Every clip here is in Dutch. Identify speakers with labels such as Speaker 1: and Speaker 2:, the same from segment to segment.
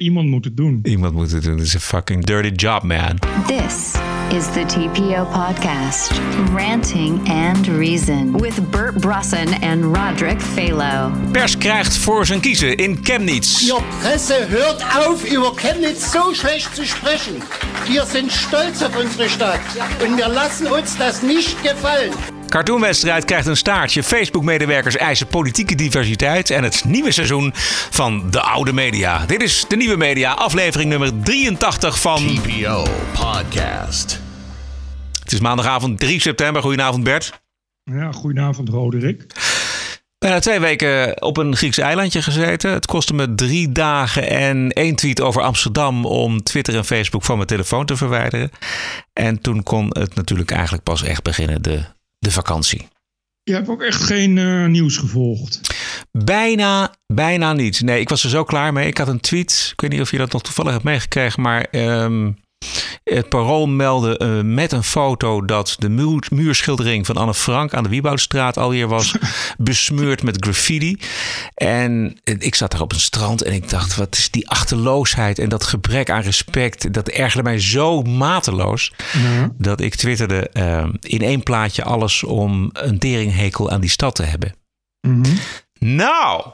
Speaker 1: Iemand moet het doen.
Speaker 2: Iemand moet het doen. Het is een fucking dirty job, man.
Speaker 3: This is the TPO podcast, Ranting and Reason, with Bert Brussen and Roderick Phalo.
Speaker 2: Pers krijgt voor zijn kiezen in Chemnitz.
Speaker 4: Ihr Presse hört auf, über Chemnitz so schlecht zu sprechen. Wir sind stolz auf unsere Stadt und wir lassen uns das nicht gefallen.
Speaker 2: Cartoonwedstrijd krijgt een staartje. Facebook-medewerkers eisen politieke diversiteit. En het nieuwe seizoen van de oude media. Dit is de nieuwe media, aflevering nummer 83 van.
Speaker 5: TPO Podcast.
Speaker 2: Het is maandagavond 3 september. Goedenavond, Bert.
Speaker 1: Ja, goedenavond, Roderick.
Speaker 2: Bijna twee weken op een Grieks eilandje gezeten. Het kostte me drie dagen en één tweet over Amsterdam om Twitter en Facebook van mijn telefoon te verwijderen. En toen kon het natuurlijk eigenlijk pas echt beginnen, de, de vakantie.
Speaker 1: Je hebt ook echt geen eh, nieuws gevolgd.
Speaker 2: Bijna, bijna niet. Nee, ik was er zo klaar mee. Ik had een tweet. Ik weet niet of je dat nog toevallig hebt meegekregen, maar ehm, het parool meldde eh, met een foto dat de muur, muurschildering van Anne Frank aan de Wieboudstraat alweer was besmeurd met graffiti. En ik zat daar op een strand en ik dacht, wat is die achterloosheid en dat gebrek aan respect. Dat ergerde mij zo mateloos dat ik twitterde eh, in één plaatje alles om een teringhekel aan die stad te hebben. Nou,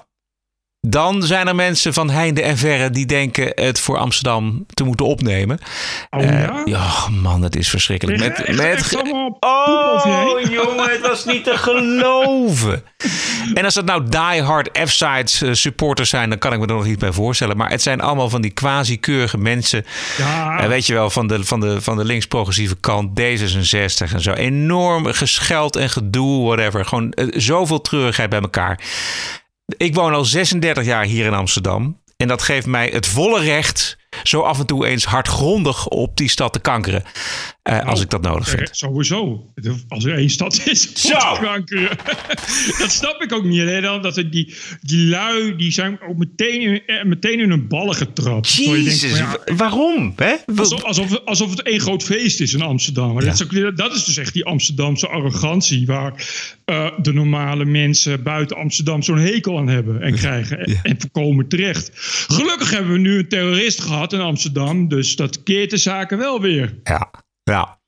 Speaker 2: dan zijn er mensen van heinde en verre die denken het voor Amsterdam te moeten opnemen.
Speaker 1: Oh
Speaker 2: Eh,
Speaker 1: ja?
Speaker 2: ja, man, het is verschrikkelijk. Met, met, oh, jongen, het was niet te geloven. En als het nou diehard F-sides eh, supporters zijn, dan kan ik me er nog niet bij voorstellen. Maar het zijn allemaal van die quasi-keurige mensen.
Speaker 1: Ja.
Speaker 2: Eh, weet je wel, van de, van de, van de links-progressieve kant, D66 en zo. Enorm gescheld en gedoe, whatever. Gewoon eh, zoveel treurigheid bij elkaar. Ik woon al 36 jaar hier in Amsterdam. En dat geeft mij het volle recht zo af en toe eens hardgrondig op die stad te kankeren. Eh, als ik dat nodig
Speaker 1: Eh,
Speaker 2: vind.
Speaker 1: sowieso. Als er één stad is,
Speaker 2: Zo.
Speaker 1: dat snap ik ook niet. Hè? Dan, dat er die, die lui, die zijn ook meteen in, eh, meteen in hun ballen getrapt. Je denkt ja,
Speaker 2: waarom? Hè?
Speaker 1: Alsof, alsof, alsof het één groot feest is in Amsterdam. Maar dat, is ook, dat is dus echt die Amsterdamse arrogantie... waar eh, de normale mensen buiten Amsterdam zo'n hekel aan hebben en krijgen. En, en voorkomen terecht. Gelukkig hebben we nu een terrorist gehad in Amsterdam... dus dat keert de zaken wel weer.
Speaker 2: Ja, ja.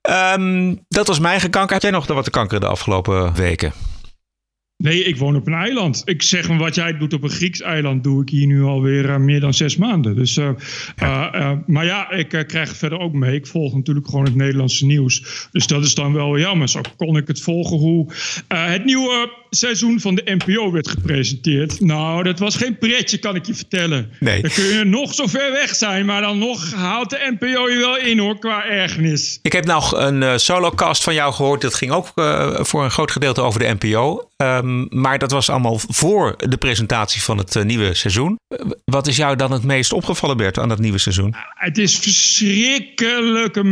Speaker 2: Ehm, dat was mijn gekanker. Heb jij nog wat te kankeren de afgelopen weken?
Speaker 1: Nee, ik woon op een eiland. Ik zeg maar, wat jij doet op een Grieks eiland... doe ik hier nu alweer uh, meer dan zes maanden. Dus, uh, uh, uh, maar ja, ik krijg verder ook mee. Ik volg natuurlijk gewoon het Nederlandse nieuws. Dus dat is dan wel jammer. Zo kon ik het volgen hoe het nieuwe seizoen van de NPO werd gepresenteerd. Nou, dat was geen pretje, kan ik je vertellen.
Speaker 2: Nee.
Speaker 1: Dan kun je nog zo ver weg zijn... maar dan nog haalt de NPO je wel in, hoor, qua ergernis.
Speaker 2: Ik heb nog een uh, solocast van jou gehoord. Dat ging ook uh, voor een groot gedeelte over de NPO. Um, maar dat was allemaal voor de presentatie van het uh, nieuwe seizoen. Wat is jou dan het meest opgevallen, Bert, aan dat nieuwe seizoen?
Speaker 1: Het is verschrikkelijke,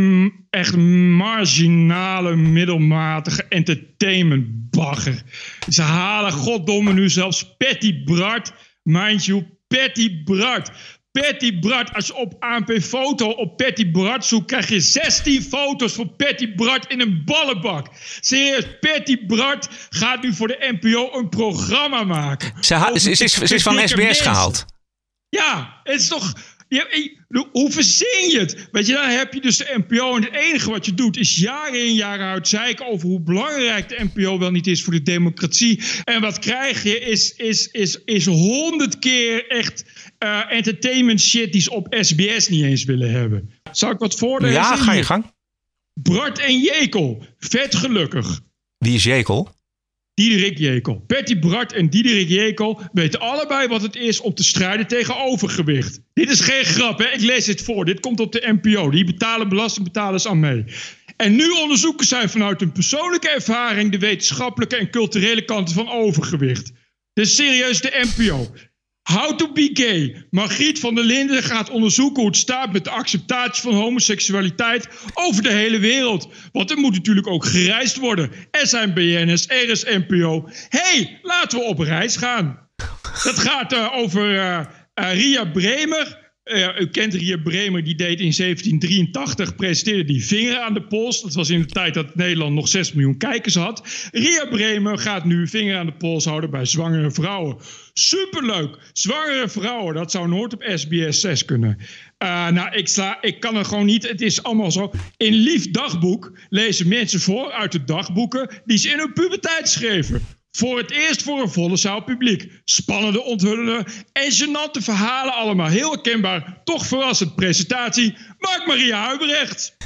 Speaker 1: echt marginale, middelmatige entertainmentbagger. Ze halen goddomme nu zelfs Patty Bart. Mind you, Patty Bart. Patty Bart, als je op ANP Foto op Patty Bart zoekt, krijg je 16 foto's van Patty Bart in een ballenbak. Serieus, Patty Bart gaat nu voor de NPO een programma maken.
Speaker 2: Ze, ze, is, ze is van SBS mensen. gehaald.
Speaker 1: Ja, het is toch. Hoe verzin je het? Weet je, dan heb je dus de NPO. En het enige wat je doet is jaren in jaren uit zeiken over hoe belangrijk de NPO wel niet is voor de democratie. En wat krijg je is, is, is, is honderd keer echt uh, entertainment shit die ze op SBS niet eens willen hebben. Zou ik wat voorlezen?
Speaker 2: Ja, ga je gang.
Speaker 1: Bart en Jekel, vet gelukkig.
Speaker 2: Wie is Jekel?
Speaker 1: Diederik Jekel. Patty Bart en Diederik Jekel weten allebei wat het is om te strijden tegen overgewicht. Dit is geen grap, hè? ik lees het voor. Dit komt op de NPO. Die betalen belastingbetalers aan mee. En nu onderzoeken zij vanuit hun persoonlijke ervaring de wetenschappelijke en culturele kanten van overgewicht. Dus serieus de NPO. How to be gay. Margriet van der Linden gaat onderzoeken hoe het staat met de acceptatie van homoseksualiteit over de hele wereld. Want er moet natuurlijk ook gereisd worden. Er is NPO. hey, laten we op reis gaan. Dat gaat uh, over uh, Ria Bremer, Uh, u kent Ria Bremer, die deed in 1783, presenteerde die vinger aan de pols. Dat was in de tijd dat Nederland nog 6 miljoen kijkers had. Ria Bremer gaat nu vinger aan de pols houden bij zwangere vrouwen. Superleuk! Zwangere vrouwen, dat zou nooit op SBS 6 kunnen. Uh, nou, ik, sla, ik kan er gewoon niet. Het is allemaal zo. In Lief Dagboek lezen mensen voor uit de dagboeken die ze in hun puberteit schreven. Voor het eerst voor een volle zaal publiek. Spannende onthullingen en genante verhalen allemaal. Heel herkenbaar, toch verrassend presentatie. Mark Maria Huibrecht.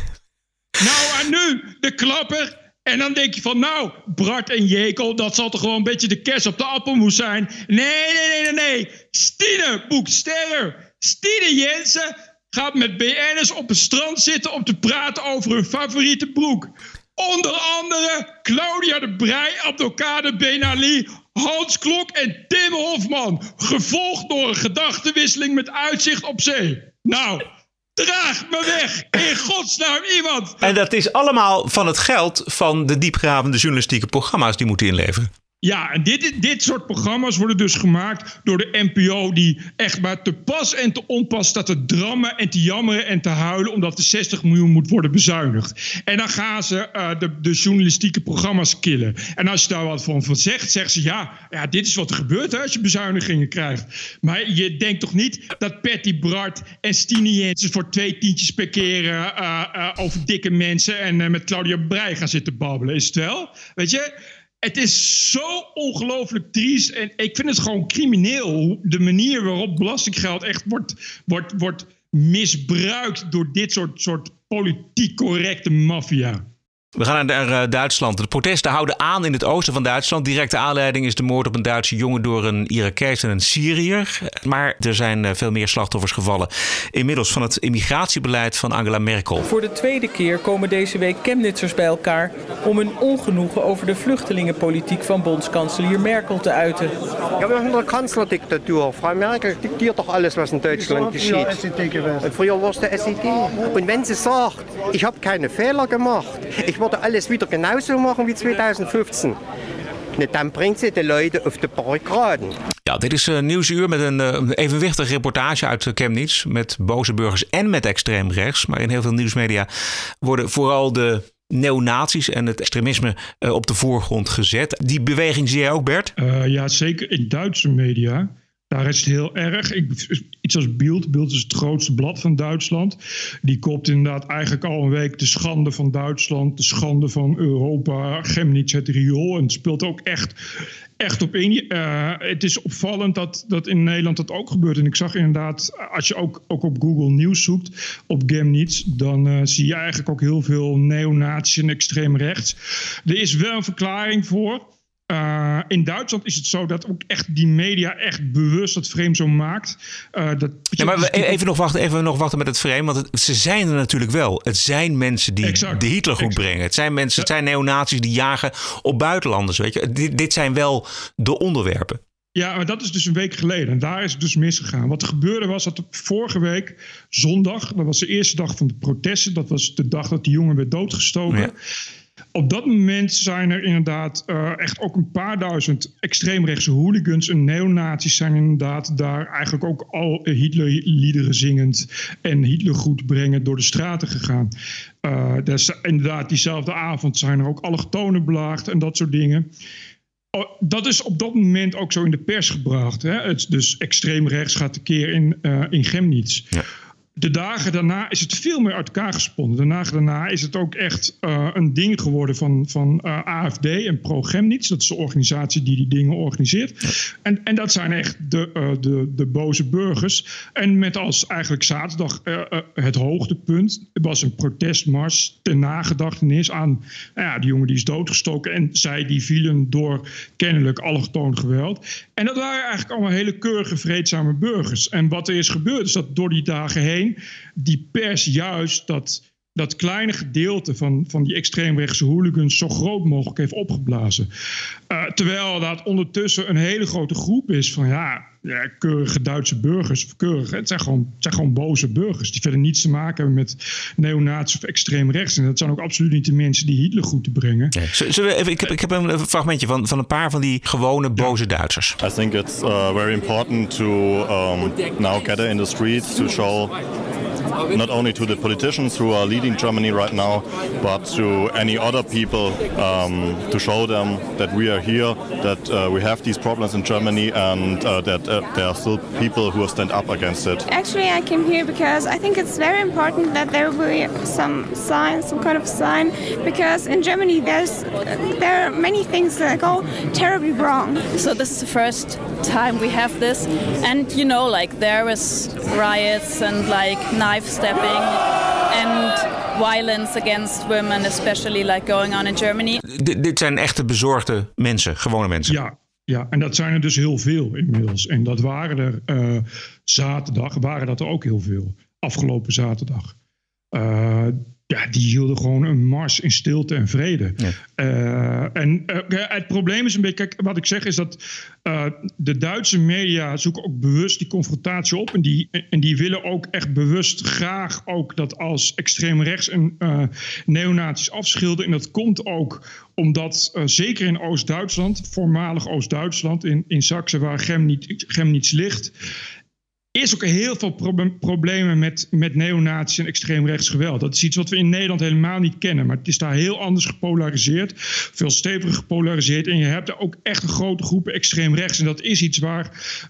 Speaker 1: Nou, en nu de klapper. En dan denk je van, nou, Bart en Jekel, dat zal toch gewoon een beetje de kers op de appelmoes zijn. Nee, nee, nee, nee, nee. Stine boekt. Stine Jensen gaat met BN'ers op het strand zitten om te praten over hun favoriete broek. Onder andere Claudia de Brij, Abdelkader Ben Ali, Hans Klok en Tim Hofman. Gevolgd door een gedachtenwisseling met uitzicht op zee. Nou, draag me weg. In godsnaam iemand.
Speaker 2: En dat is allemaal van het geld van de diepgravende journalistieke programma's die moeten inleveren.
Speaker 1: Ja, en dit, dit soort programma's worden dus gemaakt door de NPO... die echt maar te pas en te onpas staat te drammen en te jammeren en te huilen... omdat de 60 miljoen moet worden bezuinigd. En dan gaan ze uh, de, de, journalistieke programma's killen. En als je daar wat van, van zegt, zeggen ze... Ja, ja, dit is wat er gebeurt hè, als je bezuinigingen krijgt. Maar je denkt toch niet dat Patty Bart en Stine Jensen... voor twee tientjes per keer uh, uh, over dikke mensen... en met Claudia Breij gaan zitten babbelen, is het wel? Weet je... Het is zo ongelooflijk triest. En ik vind het gewoon crimineel. De manier waarop belastinggeld echt wordt, wordt, wordt misbruikt door dit soort, soort politiek correcte maffia.
Speaker 2: We gaan naar uh, Duitsland. De protesten houden aan in het oosten van Duitsland. Directe aanleiding is de moord op een Duitse jongen door een Irakees en een Syriër. Maar er zijn uh, veel meer slachtoffers gevallen. Inmiddels van het immigratiebeleid van Angela Merkel.
Speaker 6: Voor de tweede keer komen deze week Chemnitzers bij elkaar om hun ongenoegen over de vluchtelingenpolitiek van bondskanselier Merkel te uiten.
Speaker 7: Ja, we hebben een kanslerdictatuur. Frau Merkel dictiert toch alles wat in Duitsland geschieht. En vroeger was de SED. En wenn ze zegt, ik heb geen Fehler gemacht. Ik würde alles wieder genauso machen wie 2015. Dan brengt ze de Leute op de barricaden.
Speaker 2: Ja, dit is een nieuwsuur met een uh, evenwichtige reportage uit Chemnitz. Met boze burgers en met extreem rechts. Maar in heel veel nieuwsmedia worden vooral de neonazies en het extremisme uh, op de voorgrond gezet. Die beweging zie jij ook, Bert?
Speaker 1: Uh, ja, zeker in Duitse media. Daar is het heel erg. Ik, iets als Bild. Bild is het grootste blad van Duitsland. Die koopt inderdaad eigenlijk al een week de schande van Duitsland, de schande van Europa, Chemnitz, het riool. En het speelt ook echt, echt op in. Uh, het is opvallend dat, dat in Nederland dat ook gebeurt. En ik zag inderdaad, als je ook, ook op Google Nieuws zoekt, op Chemnitz, dan uh, zie je eigenlijk ook heel veel neonazies en extreem rechts. Er is wel een verklaring voor. Uh, in Duitsland is het zo dat ook echt die media echt bewust dat frame zo maakt. Uh, dat,
Speaker 2: ja, maar we, even, nog wachten, even nog wachten met het frame, want het, ze zijn er natuurlijk wel. Het zijn mensen die exact, de Hitlergroep exact. brengen. Het zijn mensen, het zijn neonazies die jagen op buitenlanders. Weet je? Dit, dit zijn wel de onderwerpen.
Speaker 1: Ja, maar dat is dus een week geleden. En daar is het dus misgegaan. Wat er gebeurde was dat vorige week, zondag, dat was de eerste dag van de protesten. Dat was de dag dat die jongen werd doodgestoken. Ja. Op dat moment zijn er inderdaad uh, echt ook een paar duizend extreemrechtse hooligans en neonazies zijn inderdaad daar eigenlijk ook al Hitlerliederen zingend en Hitlergoed brengend door de straten gegaan. Uh, dus inderdaad, diezelfde avond zijn er ook allochtonen belaagd en dat soort dingen. Oh, dat is op dat moment ook zo in de pers gebracht. Hè? Het, dus extreem rechts gaat de keer in, uh, in Chemnitz. Ja de dagen daarna is het veel meer uit elkaar gesponnen. De dagen daarna is het ook echt uh, een ding geworden van, van uh, AFD en ProGemnitz. Dat is de organisatie die die dingen organiseert. En, en dat zijn echt de, uh, de, de boze burgers. En met als eigenlijk zaterdag het hoogtepunt was een protestmars ten nagedachtenis aan nou ja, die jongen die is doodgestoken. En zij die vielen door kennelijk allochtoon geweld. En dat waren eigenlijk allemaal hele keurige, vreedzame burgers. En wat er is gebeurd is dat door die dagen heen die pers juist dat, dat kleine gedeelte van, van die extreemrechtse hooligans zo groot mogelijk heeft opgeblazen. Uh, terwijl dat ondertussen een hele grote groep is van ja, ja, keurige Duitse burgers. Keurig, het, zijn gewoon, het zijn gewoon boze burgers die verder niets te maken hebben met neonazi of extreem rechts. En dat zijn ook absoluut niet de mensen die Hitler goed te brengen.
Speaker 2: Nee. Zullen we even, ik, heb, ik heb een fragmentje van, van een paar van die gewone boze Duitsers.
Speaker 8: I think it's uh, very important to um, now gather in the streets to show not only to the politicians who are leading Germany right now, but to any other people um, to show them that we are here, that uh, we have these problems in Germany, and uh, that there are still people who stand up against it.
Speaker 9: Actually, I came here because I think it's very important that there will be some sign, some kind of sign, because in Germany there's there are many things that go terribly wrong.
Speaker 10: So this is the first time we have this, and you know, like there is riots and like knife stepping and violence against women, especially like going on in Germany.
Speaker 2: D dit zijn echte bezorgde mensen, gewone mensen.
Speaker 1: Ja, ja, en dat zijn er dus heel veel inmiddels. En dat waren er uh, zaterdag, waren dat er ook heel veel. Afgelopen zaterdag. Uh, ja, die hielden gewoon een mars in stilte en vrede. Ja. Uh, en uh, het probleem is een beetje, kijk, wat ik zeg is dat uh, de Duitse media zoeken ook bewust die confrontatie op. En die, en die willen ook echt bewust graag ook dat als extreem rechts en neonazies afschilderen. En dat komt ook omdat, zeker in Oost-Duitsland, voormalig Oost-Duitsland, in, in Saxe waar Chemnitz, Chemnitz ligt is ook heel veel pro problemen met, met neonaties en extreemrechts geweld. Dat is iets wat we in Nederland helemaal niet kennen. Maar het is daar heel anders gepolariseerd. Veel steviger gepolariseerd. En je hebt er ook echt een grote groepen extreemrechts. En dat is iets waar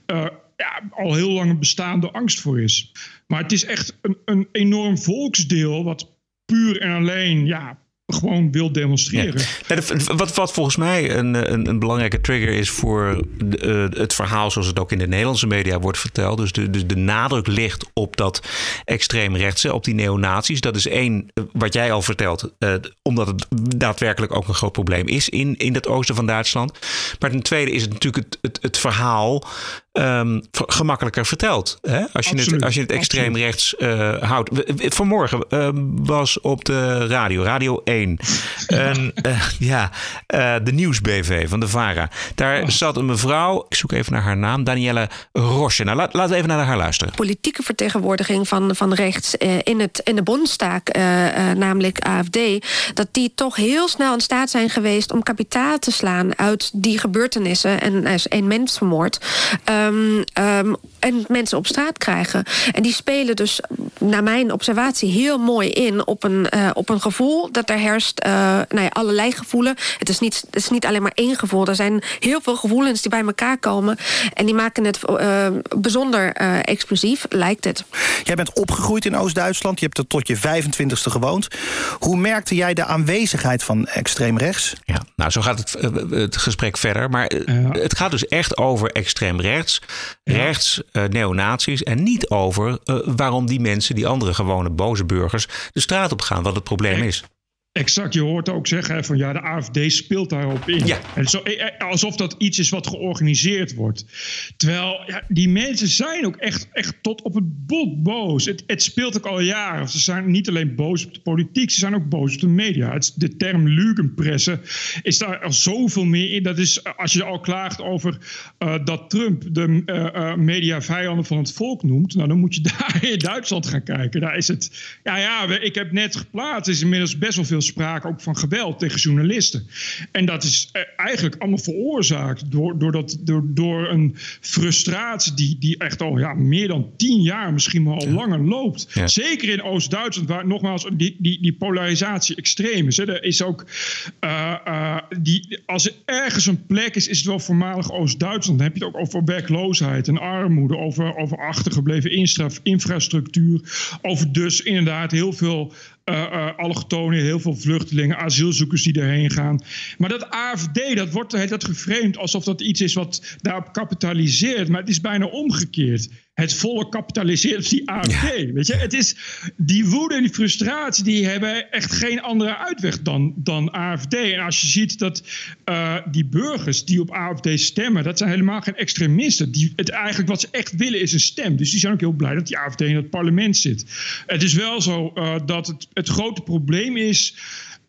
Speaker 1: uh, ja, al heel lang een bestaande angst voor is. Maar het is echt een, een enorm volksdeel wat puur en alleen ja, gewoon wil demonstreren.
Speaker 2: Ja. Wat, wat volgens mij een, een, een belangrijke trigger is voor de, uh, het verhaal zoals het ook in de Nederlandse media wordt verteld. Dus de, de nadruk ligt op dat extreemrechtse, op die neonazies. Dat is één, wat jij al vertelt, uh, omdat het daadwerkelijk ook een groot probleem is in, in het oosten van Duitsland. Maar ten tweede is het natuurlijk het, het, het verhaal um, gemakkelijker verteld. Hè? Als, je het, als je het extreem rechts uh, houdt. Vanmorgen uh, was op de radio, Radio 1, een, uh, ja, uh, de Nieuwsbv van de VARA. Daar oh. zat een mevrouw, ik zoek even naar haar naam, Danielle Roche. Nou, laat, laten we even naar haar luisteren.
Speaker 11: Politieke vertegenwoordiging van, van rechts in, het, in de Bondstaak, namelijk AFD, dat die toch heel snel in staat zijn geweest om kapitaal te slaan uit die gebeurtenissen. En er is één mens vermoord. Um, um, en mensen op straat krijgen. En die spelen dus, naar mijn observatie, heel mooi in op een, uh, op een gevoel dat er herst. Uh, nou ja, allerlei gevoelen. Het is, niet, het is niet alleen maar één gevoel. Er zijn heel veel gevoelens die bij elkaar komen. En die maken het uh, bijzonder explosief, lijkt het.
Speaker 12: Jij bent opgegroeid in Oost-Duitsland. Je hebt er tot je 25ste gewoond. Hoe merkte jij de aanwezigheid van extreem rechts?
Speaker 2: Ja, nou, zo gaat het, het gesprek verder. Maar het gaat dus echt over extreem rechts. Rechts uh, neonazies en niet over uh, waarom die mensen, die andere gewone boze burgers, de straat op gaan, wat het probleem is.
Speaker 1: Exact, je hoort ook zeggen van ja, de AFD speelt daarop in.
Speaker 2: Ja.
Speaker 1: En zo, eh, eh, alsof dat iets is wat georganiseerd wordt. Terwijl ja, die mensen zijn ook echt, echt tot op het bot boos. Het, het speelt ook al jaren. Ze zijn niet alleen boos op de politiek, ze zijn ook boos op de media. Het, de term Lugenpresse is daar al zoveel meer in. Dat is als je al klaagt over uh, dat Trump de uh, media vijanden van het volk noemt. Nou, dan moet je daar in Duitsland gaan kijken. Daar is het. Ja, ja, ik heb net geplaatst. Is inmiddels best wel veel sprake ook van geweld tegen journalisten. En dat is eh, eigenlijk allemaal veroorzaakt door, door, dat, door, door een frustratie die, die echt al ja, meer dan tien jaar, misschien wel al ja. langer loopt. Ja. Zeker in Oost-Duitsland, waar nogmaals die, die, die polarisatie extreem is. Hè. Er is ook, uh, uh, die, als er ergens een plek is, is het wel voormalig Oost-Duitsland. Dan heb je het ook over werkloosheid en armoede, over, over achtergebleven infrastructuur, over dus inderdaad heel veel uh, allochtonen, heel veel vluchtelingen, asielzoekers die erheen gaan. Maar dat AFD, dat wordt dat geframed alsof dat iets is wat daarop kapitaliseert. Maar het is bijna omgekeerd. Het volk kapitaliseert op die AFD. Weet je, het is die woede en die frustratie, die hebben echt geen andere uitweg dan, dan AFD. En als je ziet dat uh, die burgers die op AFD stemmen, dat zijn helemaal geen extremisten. Die, het, eigenlijk wat ze echt willen is een stem. Dus die zijn ook heel blij dat die AFD in het parlement zit. Het is wel zo uh, dat het, het grote probleem is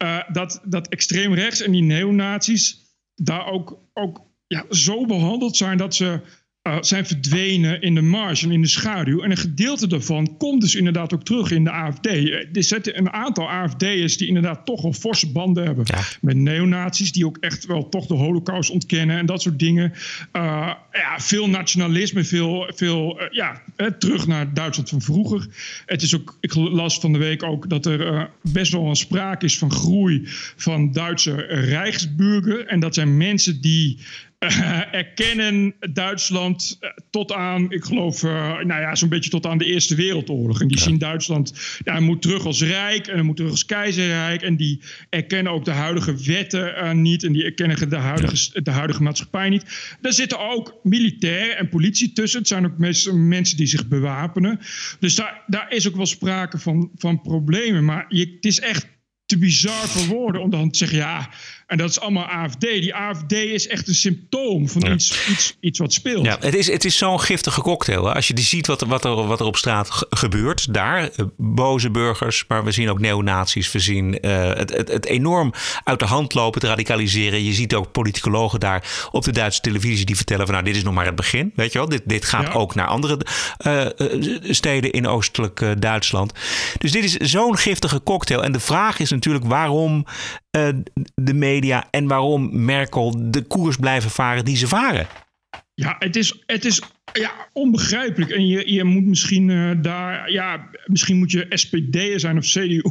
Speaker 1: uh, dat, dat extreem rechts en die neonazies daar ook, ook ja, zo behandeld zijn dat ze uh, zijn verdwenen in de marge en in de schaduw. En een gedeelte daarvan komt dus inderdaad ook terug in de AFD. Er zitten een aantal AFD'ers die inderdaad toch wel forse banden hebben ja. met neonazies, die ook echt wel toch de holocaust ontkennen en dat soort dingen. Uh, ja, veel nationalisme, veel, veel uh, ja, terug naar Duitsland van vroeger. Het is ook, ik las van de week ook dat er best wel een sprake is van groei van Duitse Rijksburger. En dat zijn mensen die uh, erkennen Duitsland uh, tot aan, ik geloof, uh, nou ja, zo'n beetje tot aan de Eerste Wereldoorlog. En die ja. zien Duitsland, ja, moet terug als rijk en moet terug als keizerrijk. En die erkennen ook de huidige wetten niet en die erkennen de huidige, ja. de huidige maatschappij niet. Daar zitten ook militairen en politie tussen. Het zijn ook mensen die zich bewapenen. Dus daar, daar is ook wel sprake van, van problemen. Maar je, het is echt te bizar voor woorden om dan te zeggen, ja, en dat is allemaal AFD. Die AFD is echt een symptoom van ja. iets, iets, iets wat speelt.
Speaker 2: Ja, het is, het is zo'n giftige cocktail. Hè? Als je ziet wat, wat, er, wat er op straat gebeurt, daar, eh, boze burgers, maar we zien ook neonazies, we zien uh, het, het, het enorm uit de hand lopen, het radicaliseren. Je ziet ook politicologen daar op de Duitse televisie die vertellen van nou, dit is nog maar het begin, weet je wel. Dit, dit gaat ja. ook naar andere uh, steden in oostelijk Duitsland. Dus dit is zo'n giftige cocktail. En de vraag is natuurlijk waarom uh, de media en waarom Merkel de koers blijven varen die ze varen.
Speaker 1: Ja, het is, het is ja, onbegrijpelijk. En je, je moet misschien uh, daar, ja, misschien moet je SPD'er zijn of CDU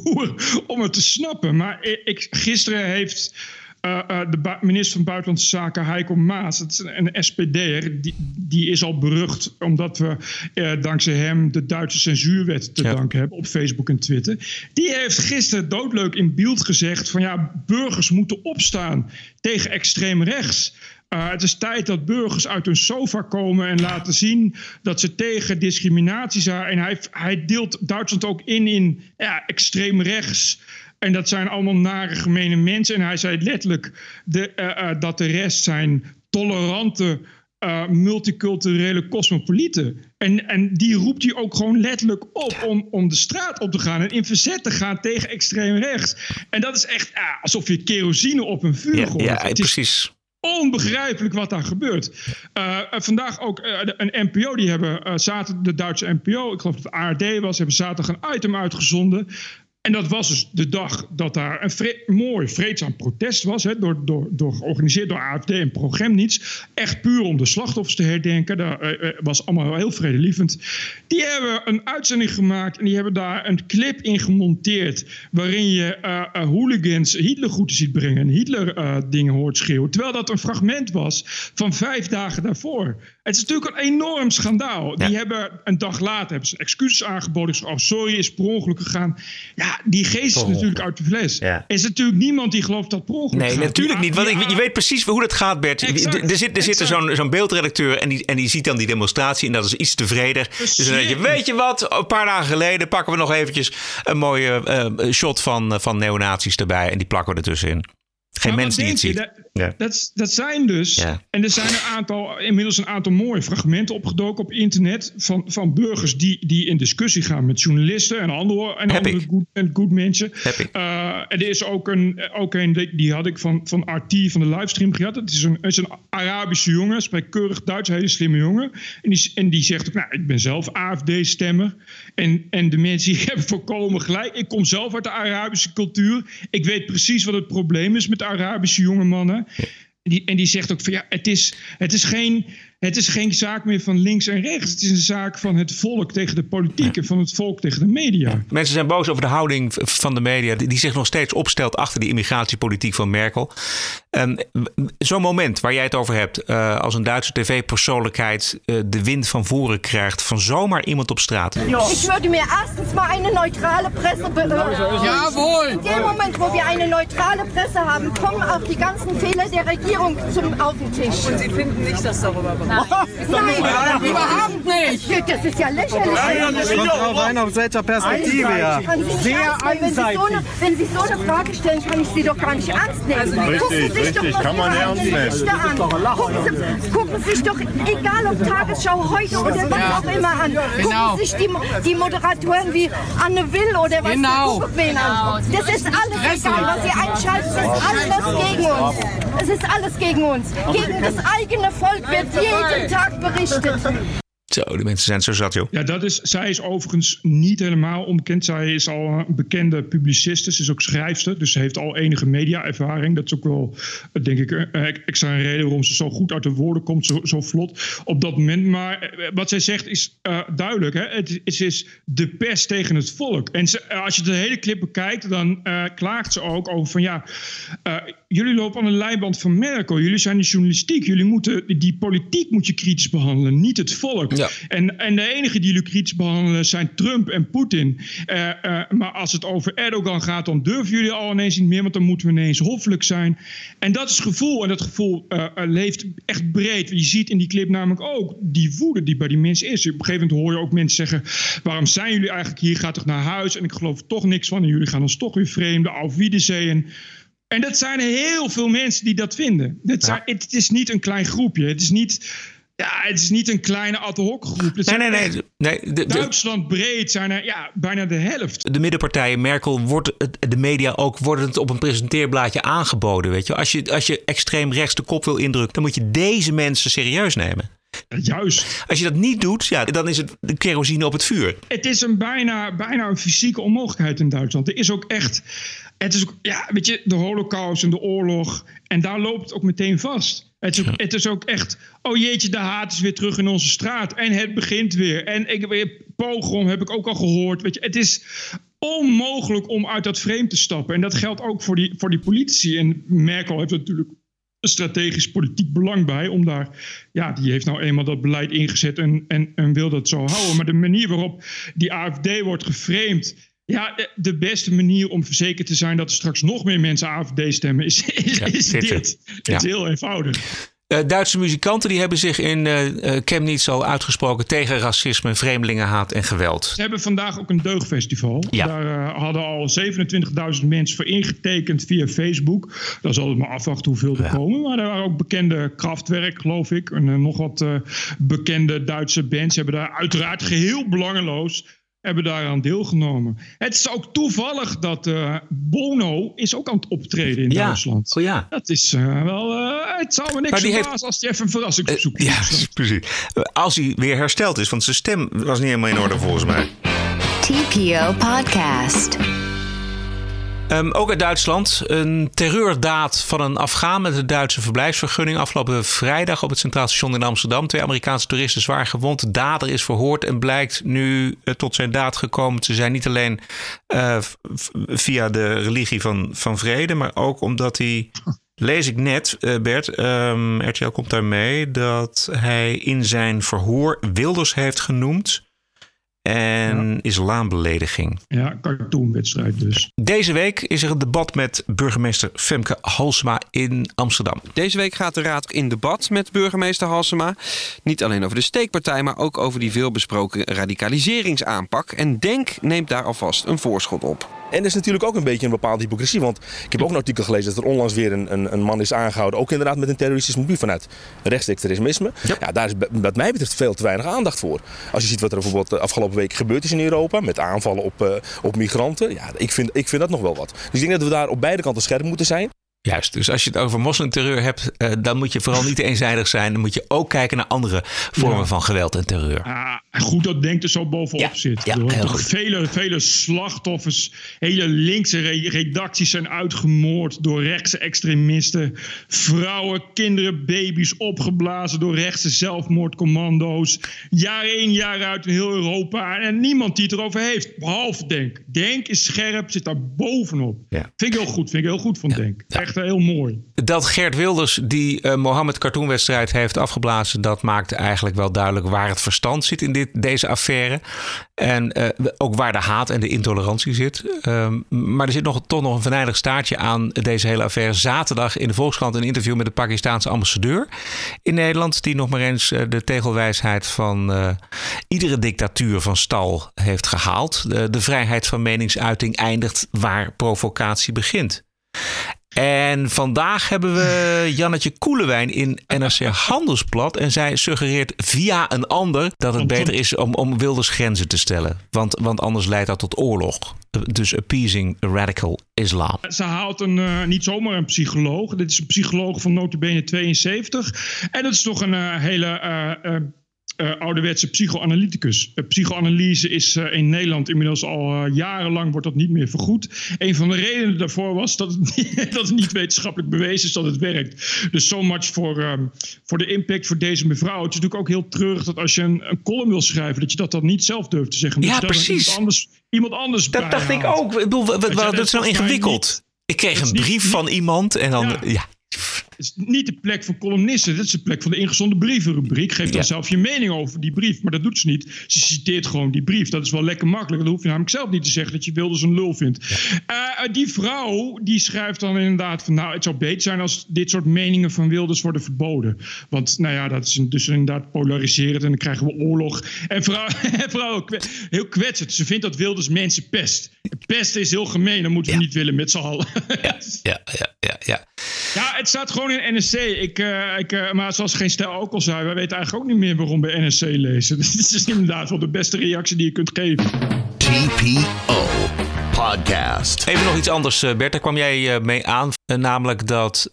Speaker 1: om het te snappen. Maar ik, gisteren heeft uh, uh, de minister van Buitenlandse Zaken, Heiko Maas, is een, een SPD'er, die, die is al berucht omdat we uh, dankzij hem de Duitse censuurwet te ja. danken hebben op Facebook en Twitter. Die heeft gisteren doodleuk in beeld gezegd van ja, burgers moeten opstaan tegen extreem rechts. Uh, het is tijd dat burgers uit hun sofa komen en laten zien dat ze tegen discriminatie zijn. En hij, hij deelt Duitsland ook in in ja, extreem rechts. En dat zijn allemaal nare, gemene mensen. En hij zei letterlijk de, uh, uh, dat de rest zijn tolerante, uh, multiculturele cosmopolieten. En, en die roept hij ook gewoon letterlijk op om, om de straat op te gaan en in verzet te gaan tegen extreem rechts. En dat is echt alsof je kerosine op een vuur gooit.
Speaker 2: Ja, ja precies
Speaker 1: onbegrijpelijk wat daar gebeurt. Uh, vandaag ook uh, een NPO, die hebben uh, zaterdag, de Duitse NPO, ik geloof dat het ARD was, hebben zaterdag een item uitgezonden. En dat was dus de dag dat daar een vre mooi vreedzaam protest was. Hè, door, door, door, georganiseerd door AFD en Progremnits. Echt puur om de slachtoffers te herdenken. Dat uh, was allemaal heel vredelievend. Die hebben een uitzending gemaakt. En die hebben daar een clip in gemonteerd. Waarin je uh, uh, hooligans Hitlergroeten ziet brengen. En Hitler dingen hoort schreeuwen. Terwijl dat een fragment was van vijf dagen daarvoor. Het is natuurlijk een enorm schandaal. Ja. Die hebben een dag later hebben ze excuses aangeboden. Ze oh, sorry, is per ongeluk gegaan. Ja, die geest is natuurlijk uit de fles. Ja. Er is natuurlijk niemand die gelooft dat per
Speaker 2: Nee,
Speaker 1: gaat.
Speaker 2: natuurlijk niet. Want ik, je weet precies hoe dat gaat, Bert. Exact, er zit, er zit zo'n zo'n beeldredacteur en die, en die ziet dan die demonstratie. En dat is iets tevreden. Dus dan denk je, weet je wat? Een paar dagen geleden pakken we nog eventjes een mooie uh, shot van, van neonazies erbij. En die plakken we ertussenin. Geen mens die het ziet.
Speaker 1: Dat, ja. dat, dat zijn dus. Ja. En er zijn een aantal, inmiddels een aantal mooie fragmenten opgedoken op internet. Van, van burgers die, die in discussie gaan met journalisten en andere, en andere good, en good mensen. Uh, en er is ook een, ook een, die had ik van, van RT van de livestream gehad. Het is een, is een Arabische jongen, spreekt keurig Duits, hele slimme jongen. En die, en die zegt ook, nou, ik ben zelf AFD-stemmer. En, en de mensen die hebben volkomen gelijk. Ik kom zelf uit de Arabische cultuur. Ik weet precies wat het probleem is met Arabische jonge mannen. Die, en die zegt ook van ja, het is, het is geen het is geen zaak meer van links en rechts. Het is een zaak van het volk tegen de politiek en van het volk tegen de media. Ja.
Speaker 2: Mensen zijn boos over de houding van de media, die zich nog steeds opstelt achter die immigratiepolitiek van Merkel. Zo'n moment waar jij het over hebt, uh, als een Duitse tv-persoonlijkheid uh, de wind van voren krijgt van zomaar iemand op straat.
Speaker 13: Ja. Ik würde mir erstens mal eine neutrale Presse.
Speaker 14: Jawohl!
Speaker 13: Eine neutrale Presse haben, kommen auch die ganzen Fehler der Regierung zum, auf den Tisch.
Speaker 14: Und Sie finden nicht, dass darüber berichtet
Speaker 13: Nein, überhaupt nicht. Das ist ja lächerlich.
Speaker 14: Kommt drauf an, aus welcher Perspektive, ja.
Speaker 13: Kann Sie nicht
Speaker 14: Sehr
Speaker 13: ernst nehmen. Wenn Sie, so eine,
Speaker 14: einseitig.
Speaker 13: wenn Sie so eine Frage stellen, kann ich Sie doch gar nicht ernst nehmen.
Speaker 8: Richtig,
Speaker 13: Gucken Sie sich
Speaker 8: richtig,
Speaker 13: doch
Speaker 8: kann man ernst nehmen.
Speaker 13: Gucken Sie, gucken Sie sich doch, egal ob Tagesschau heute oder was auch immer an,
Speaker 14: Genau.
Speaker 13: gucken Sie sich die, die Moderatoren wie Anne Will oder was
Speaker 14: Genau.
Speaker 13: an. Das ist alles egal, was Sie einschalten, ist alles gegen uns. Es ist alles gegen uns. Gegen das eigene Volk wird jeden Tag berichtet.
Speaker 2: Zo, die mensen zijn zo zat, joh.
Speaker 1: Ja, dat is, zij is overigens niet helemaal onbekend. Zij is al een bekende publiciste. Ze is ook schrijfster. Dus ze heeft al enige media-ervaring. Dat is ook wel, denk ik, een een extra reden waarom ze zo goed uit de woorden komt. Zo, zo vlot op dat moment. Maar eh, wat zij zegt is eh, duidelijk. Hè? Het, is- is de pest tegen het volk. En ze, eh, als je de hele clip bekijkt, dan klaagt ze ook over van ja, jullie lopen aan de leiband van Merkel. Jullie zijn de journalistiek. Jullie moeten die politiek moet je kritisch behandelen, niet het volk. En, en de enige die jullie kritisch behandelen zijn Trump en Poetin. Eh, eh, maar als het over Erdogan gaat, dan durven jullie al ineens niet meer, want dan moeten we ineens hoffelijk zijn. En dat is het gevoel. En dat gevoel eh, leeft echt breed. Je ziet in die clip namelijk ook die woede die bij die mensen is. Op een gegeven moment hoor je ook mensen zeggen: waarom zijn jullie eigenlijk hier? Gaat toch naar huis? En ik geloof toch niks van. En jullie gaan ons toch weer vreemden. Auf Wiedersehen. En dat zijn heel veel mensen die dat vinden. Dat zijn, het, het is niet een klein groepje. Het is niet, ja, het is niet een kleine ad hoc groep. Het
Speaker 2: Nee, nee, nee. nee de, de,
Speaker 1: Duitsland breed zijn er ja, bijna de helft.
Speaker 2: de middenpartijen, Merkel, wordt het- de media ook worden het op een presenteerblaadje aangeboden. Weet je? Als, je, als je extreem rechts de kop wil indrukken, dan moet je deze mensen serieus nemen.
Speaker 1: Juist.
Speaker 2: Als je dat niet doet, ja, dan is het de kerosine op het vuur.
Speaker 1: Het is een bijna, bijna een fysieke onmogelijkheid in Duitsland. Er is ook echt. Het is ook, ja, weet je, de holocaust en de oorlog. En daar loopt het ook meteen vast. Het is ook, het is ook echt. Oh jeetje, de haat is weer terug in onze straat. En het begint weer. En ik weer pogrom heb ik ook al gehoord. Weet je, het is onmogelijk om uit dat frame te stappen. En dat geldt ook voor die, voor die politici. En Merkel heeft er natuurlijk een strategisch politiek belang bij. Om daar, ja, die heeft nou eenmaal dat beleid ingezet en, en, en wil dat zo houden. Maar de manier waarop die AFD wordt geframed. Ja, eh, de beste manier om verzekerd te zijn dat er straks nog meer mensen AFD stemmen, is, is,
Speaker 2: Ja,
Speaker 1: is
Speaker 2: dit.
Speaker 1: Het
Speaker 2: Ja.
Speaker 1: is heel eenvoudig.
Speaker 2: Eh, Duitse muzikanten die hebben zich in eh eh, Chemnitz al uitgesproken tegen racisme, vreemdelingenhaat en geweld.
Speaker 1: Ze hebben vandaag ook een deugdfestival.
Speaker 2: Ja.
Speaker 1: Daar hadden al 27.000 mensen voor ingetekend via Facebook. Dan zal het maar afwachten hoeveel er komen. Maar er waren ook bekende Kraftwerk, geloof ik. En nog wat bekende Duitse bands hebben daar uiteraard geheel belangeloos hebben daaraan deelgenomen. Het is ook toevallig dat eh, Bono is ook aan het optreden in
Speaker 2: Ja.
Speaker 1: Duitsland.
Speaker 2: Oh ja.
Speaker 1: Dat is eh, wel... eh, het zou me niks
Speaker 2: Maar die
Speaker 1: verbazen
Speaker 2: heeft-
Speaker 1: als hij even een verrassingsbezoek doet.
Speaker 2: Ja, precies. Als hij weer hersteld is, want zijn stem was niet helemaal in orde volgens mij.
Speaker 3: TPO Podcast.
Speaker 2: Ehm, ook uit Duitsland. Een terreurdaad van een Afghaan met een Duitse verblijfsvergunning. Afgelopen vrijdag op het Centraal Station in Amsterdam. Twee Amerikaanse toeristen zwaar gewond. De dader is verhoord en blijkt nu eh, tot zijn daad gekomen te zijn. Niet alleen eh, via de religie van, van vrede, maar ook omdat hij. Lees ik net, eh, Bert, ehm RTL komt daarmee, dat hij in zijn verhoor Wilders heeft genoemd. En islambelediging.
Speaker 1: Ja, cartoonwedstrijd dus.
Speaker 2: Deze week is er een debat met burgemeester Femke Halsema in Amsterdam.
Speaker 15: Deze week gaat de raad in debat met burgemeester Halsema. Niet alleen over de steekpartij, maar ook over die veelbesproken radicaliseringsaanpak. En Denk neemt daar alvast een voorschot op.
Speaker 16: En er is natuurlijk ook een beetje een bepaalde hypocrisie. Want ik heb ook een artikel gelezen dat er onlangs weer een, een, een man is aangehouden. Ook inderdaad met een terroristisch motief vanuit rechtsextremisme. Ja. daar is wat mij betreft veel te weinig aandacht voor. Als je ziet wat er bijvoorbeeld de afgelopen week gebeurd is in Europa. Met aanvallen op, eh, op migranten. Ja, ik vind, ik vind dat nog wel wat. Dus ik denk dat we daar op beide kanten scherp moeten zijn.
Speaker 2: Juist, dus als je het over moslimterreur hebt, eh, dan moet je vooral niet eenzijdig zijn. Dan moet je ook kijken naar andere vormen
Speaker 1: Ja.
Speaker 2: van geweld en terreur.
Speaker 1: Ah, goed dat Denk er zo bovenop zit.
Speaker 2: ja, heel goed.
Speaker 1: Vele, vele slachtoffers, hele linkse re- redacties zijn uitgemoord door rechtse extremisten. Vrouwen, kinderen, baby's opgeblazen door rechtse zelfmoordcommando's. Jaar in, jaar uit in heel Europa. En niemand die het erover heeft, behalve Denk. Denk is scherp, zit daar bovenop.
Speaker 2: Ja.
Speaker 1: Vind ik heel goed, vind ik heel goed van Denk. Echt heel mooi.
Speaker 2: Dat Gert Wilders die uh, Mohammed cartoonwedstrijd heeft afgeblazen, dat maakt eigenlijk wel duidelijk waar het verstand zit in dit, deze affaire. En uh, ook waar de haat en de intolerantie zit. Um, maar er zit nog, toch nog een venijnig staartje aan deze hele affaire. Zaterdag in de Volkskrant een interview met de Pakistaanse ambassadeur in Nederland. Die nog maar eens uh, de tegelwijsheid van iedere dictatuur van stal heeft gehaald. De vrijheid van meningsuiting eindigt waar provocatie begint. En vandaag hebben we Jannetje Koelewijn in NRC Handelsblad. En zij suggereert via een ander dat het beter is om, om Wilders grenzen te stellen. Want, want anders leidt dat tot oorlog. Dus appeasing radical islam.
Speaker 1: Ze haalt een, uh, niet zomaar een psycholoog. Dit is een psycholoog van notabene 72. En dat is toch een uh, hele... Uh, uh, ouderwetse psychoanalyticus. Uh, psychoanalyse is uh, in Nederland inmiddels al jarenlang wordt dat niet meer vergoed. Een van de redenen daarvoor was dat het, niet, dat het niet wetenschappelijk bewezen is dat het werkt. Dus so much voor, um, voor de impact voor deze mevrouw. Het is natuurlijk ook heel treurig dat als je een, een column wil schrijven, dat je dat dan niet zelf durft te zeggen.
Speaker 2: Ja, precies.
Speaker 1: Iemand anders, iemand anders
Speaker 2: dat dacht ik ook. Ik bedoel, wat, wat, dat is nou ingewikkeld. ik kreeg een brief niet, van iemand en dan. ja. ja
Speaker 1: is niet de plek van columnisten. Dat is de plek van de ingezonde brievenrubriek. Geef dan ja. zelf je mening over die brief. Maar dat doet ze niet. Ze citeert gewoon die brief. Dat is wel lekker makkelijk. Dan hoef je namelijk zelf niet te zeggen dat je Wilders een lul vindt. Ja. Uh, die vrouw die schrijft dan inderdaad van... nou, het zou beter zijn als dit soort meningen van Wilders worden verboden. Want nou ja, dat is dus inderdaad polariserend. En dan krijgen we oorlog. En vrouw, vrouw heel kwetsend. Ze vindt dat Wilders mensen pest. Pest is heel gemeen. Dat moeten we niet willen met z'n allen.
Speaker 2: ja, ja, ja, ja, ja.
Speaker 1: Het staat gewoon in NSC. Ik, uh, ik, uh, maar zoals geen stel ook al zei, wij weten eigenlijk ook niet meer waarom we NSC lezen. Dit is inderdaad wel de beste reactie die je kunt geven.
Speaker 5: TPO Podcast.
Speaker 2: Even nog iets anders, uh, Bert. Daar kwam jij mee aan. namelijk dat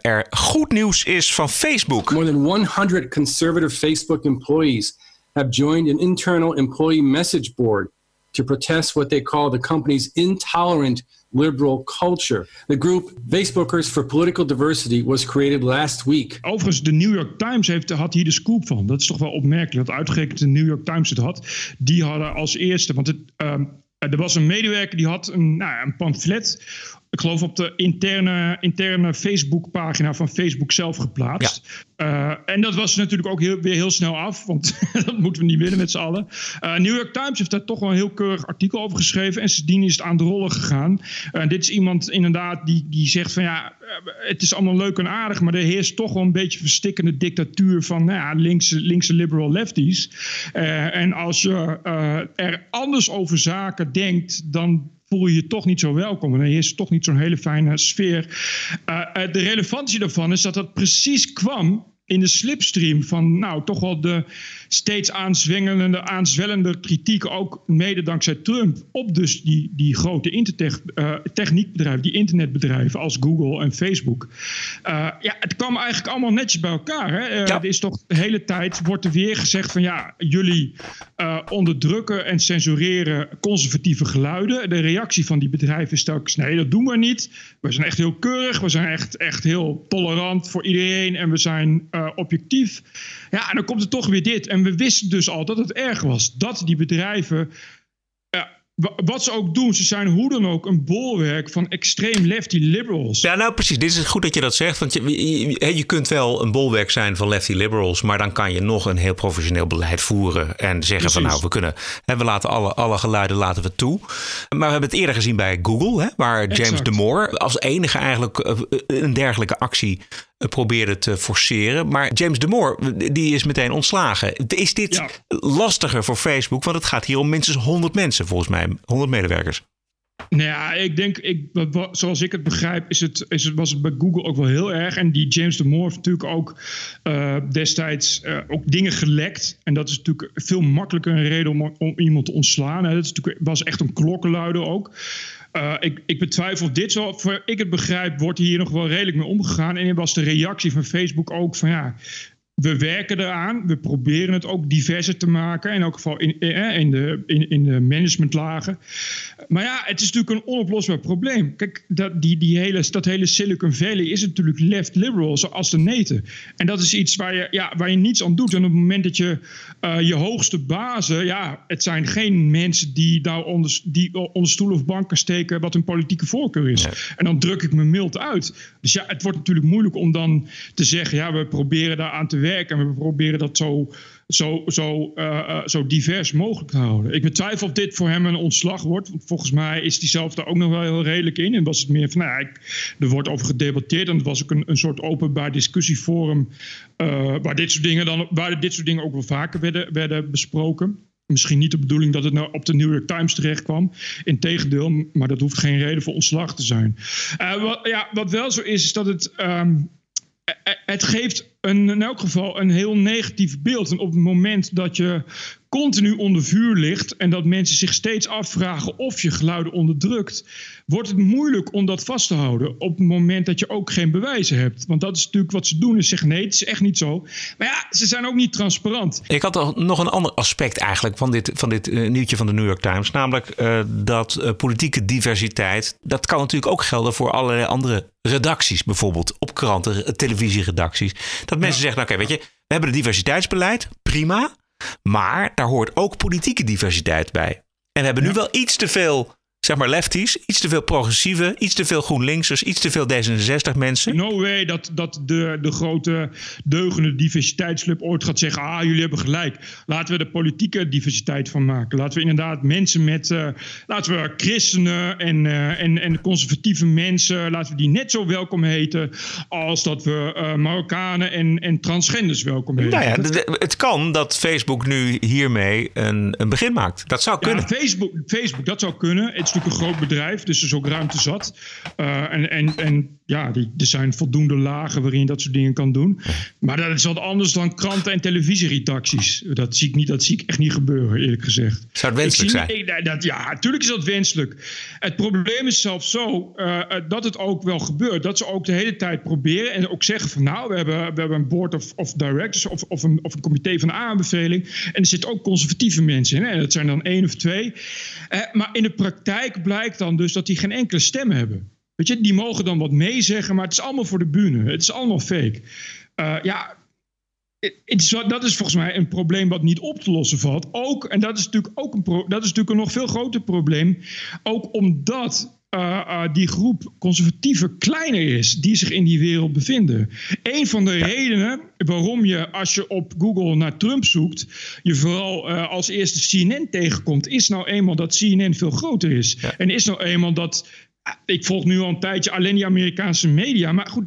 Speaker 2: er goed nieuws is van Facebook.
Speaker 17: More than 100 conservative Facebook employees have joined an internal employee message board to protest what they call the company's intolerant liberal culture. The group Facebookers for Political Diversity was created last week.
Speaker 1: Overigens, de New York Times heeft, had hier de scoop van. Dat is toch wel opmerkelijk dat uitgerekend de New York Times het had. Die hadden als eerste, want het, um, er was een medewerker die had een, nou, een pamflet ik geloof op de interne, interne Facebook-pagina van Facebook zelf geplaatst. Ja. Uh, en dat was natuurlijk ook heel, weer heel snel af, want dat moeten we niet willen met z'n allen. Uh, New York Times heeft daar toch wel een heel keurig artikel over geschreven en sindsdien is het aan de rollen gegaan. Uh, dit is iemand inderdaad die, die zegt van ja, het is allemaal leuk en aardig, maar er heerst toch wel een beetje verstikkende dictatuur van nou ja, linkse, linkse liberal lefties. en als je er anders over zaken denkt, dan voel je je toch niet zo welkom. En er is toch niet zo'n hele fijne sfeer. Uh, de relevantie daarvan is dat dat precies kwam in de slipstream van nou toch wel de steeds aanzwengelende, aanzwellende kritiek, ook mede dankzij Trump, op dus die, die grote intertechniekbedrijven, uh, die internetbedrijven als Google en Facebook. Uh, ja, het kwam eigenlijk allemaal netjes bij elkaar. Hè? Uh, ja. Er is toch de hele tijd, wordt er weer gezegd van ja, jullie onderdrukken en censureren conservatieve geluiden. De reactie van die bedrijven is telkens nee, dat doen we niet. We zijn echt heel keurig, we zijn echt, echt heel tolerant voor iedereen en we zijn objectief. Ja, en dan komt er toch weer dit. En we wisten dus al dat het erg was. Dat die bedrijven wat ze ook doen, ze zijn hoe dan ook een bolwerk van extreem lefty liberals.
Speaker 2: Ja, nou precies. Dit is goed dat je dat zegt. Want je, je, je, kunt wel een bolwerk zijn van lefty liberals, maar dan kan je nog een heel professioneel beleid voeren en zeggen precies. van nou, we kunnen, hè, we laten alle, alle geluiden laten we toe. Maar we hebben het eerder gezien bij Google, hè, waar James exact. Damore als enige eigenlijk een dergelijke actie probeerde te forceren. Maar James Damore, die is meteen ontslagen. Is dit ja. lastiger voor Facebook? Want het gaat hier om minstens 100 mensen, volgens mij. 100 medewerkers.
Speaker 1: Nou ja, ik denk, ik, zoals ik het begrijp, is het, is het, was het bij Google ook wel heel erg. En die James Damore heeft natuurlijk ook uh, destijds uh, ook dingen gelekt. En dat is natuurlijk veel makkelijker een reden om, om iemand te ontslaan. Dat is natuurlijk, was echt een klokkenluider ook. Uh, ik, ik, betwijfel dit zo. Voor ik het begrijp, wordt hier nog wel redelijk mee omgegaan. En was de reactie van Facebook ook van ja we werken eraan. We proberen het ook diverser te maken. In elk geval in, in, de, in, in de managementlagen. Maar ja, het is natuurlijk een onoplosbaar probleem. Kijk, dat, die, die hele, dat hele Silicon Valley is natuurlijk left liberal, zoals de neten. En dat is iets waar je, ja, waar je niets aan doet. En op het moment dat je uh, je hoogste bazen, ja, het zijn geen mensen die nou onder, die onder stoel of banken steken wat hun politieke voorkeur is. En dan druk ik me mild uit. Dus ja, het wordt natuurlijk moeilijk om dan te zeggen, ja, we proberen daar aan te werken en we proberen dat zo, zo, zo, uh, zo divers mogelijk te houden. Ik betwijfel of dit voor hem een ontslag wordt. Want volgens mij is hij zelf daar ook nog wel heel redelijk in. En was het meer van, nou, ik, er wordt over gedebatteerd. En het was ook een, een soort openbaar discussieforum. Uh, waar, dit soort dingen dan, waar dit soort dingen ook wel vaker werden, werden besproken. Misschien niet de bedoeling dat het nou op de New York Times terecht kwam. Integendeel, maar dat hoeft geen reden voor ontslag te zijn. Wat, ja, wat wel zo is, is dat het. Um, het geeft een, in elk geval een heel negatief beeld. En op het moment dat je continu onder vuur ligt en dat mensen zich steeds afvragen of je geluiden onderdrukt, wordt het moeilijk om dat vast te houden op het moment dat je ook geen bewijzen hebt. Want dat is natuurlijk wat ze doen, is zeggen nee, het is echt niet zo. Maar ja, ze zijn ook niet transparant.
Speaker 2: Ik had nog een ander aspect eigenlijk van dit, van dit uh, nieuwtje van de New York Times, namelijk uh, dat uh, politieke diversiteit, dat kan natuurlijk ook gelden voor allerlei andere redacties, bijvoorbeeld op kranten, televisieredacties. Dat mensen zeggen, nou, oké, weet je, we hebben een diversiteitsbeleid, prima. Maar daar hoort ook politieke diversiteit bij. En we hebben nu wel iets te veel zeg maar lefties, iets te veel progressieve, iets te veel GroenLinksers, iets te veel D66 mensen.
Speaker 1: No way dat, dat de, de grote deugende diversiteitsclub ooit gaat zeggen, ah jullie hebben gelijk. Laten we de politieke diversiteit van maken. Laten we inderdaad mensen met, uh, laten we christenen en, uh, en, en conservatieve mensen, laten we die net zo welkom heten als dat we uh, Marokkanen en, en transgenders welkom heten.
Speaker 2: Nou ja, het kan dat Facebook nu hiermee een, een begin maakt. Dat zou kunnen.
Speaker 1: Ja, Facebook, Facebook, dat zou kunnen. Het is natuurlijk een groot bedrijf, dus er is ook ruimte zat. Uh, en, en, en ja, die, er zijn voldoende lagen waarin je dat soort dingen kan doen. Maar dat is wat anders dan kranten en televisieredacties. Dat zie ik, niet, dat zie ik echt niet gebeuren, eerlijk gezegd.
Speaker 2: Zou het wenselijk
Speaker 1: zie, zijn? Ik, dat, ja, natuurlijk is dat wenselijk. Het probleem is zelfs zo uh, dat het ook wel gebeurt. Dat ze ook de hele tijd proberen en ook zeggen van nou, we hebben, we hebben een board of, of directors of, of, een, of een comité van aanbeveling. En er zitten ook conservatieve mensen in. Hè? Dat zijn dan één of twee. Uh, maar in de praktijk blijkt dan dus dat die geen enkele stem hebben. Weet je, die mogen dan wat meezeggen, maar het is allemaal voor de bühne. Het is allemaal fake. Uh, ja, dat is volgens mij een probleem wat niet op te lossen valt. Ook, en dat is natuurlijk ook een, dat is natuurlijk een nog veel groter probleem. Ook omdat uh, uh, die groep conservatieven kleiner is die zich in die wereld bevinden. Een van de ja. redenen waarom je als je op Google naar Trump zoekt, je vooral uh, als eerste CNN tegenkomt, is nou eenmaal dat CNN veel groter is. Ja. En is nou eenmaal dat ik volg nu al een tijdje alleen die Amerikaanse media. Maar goed,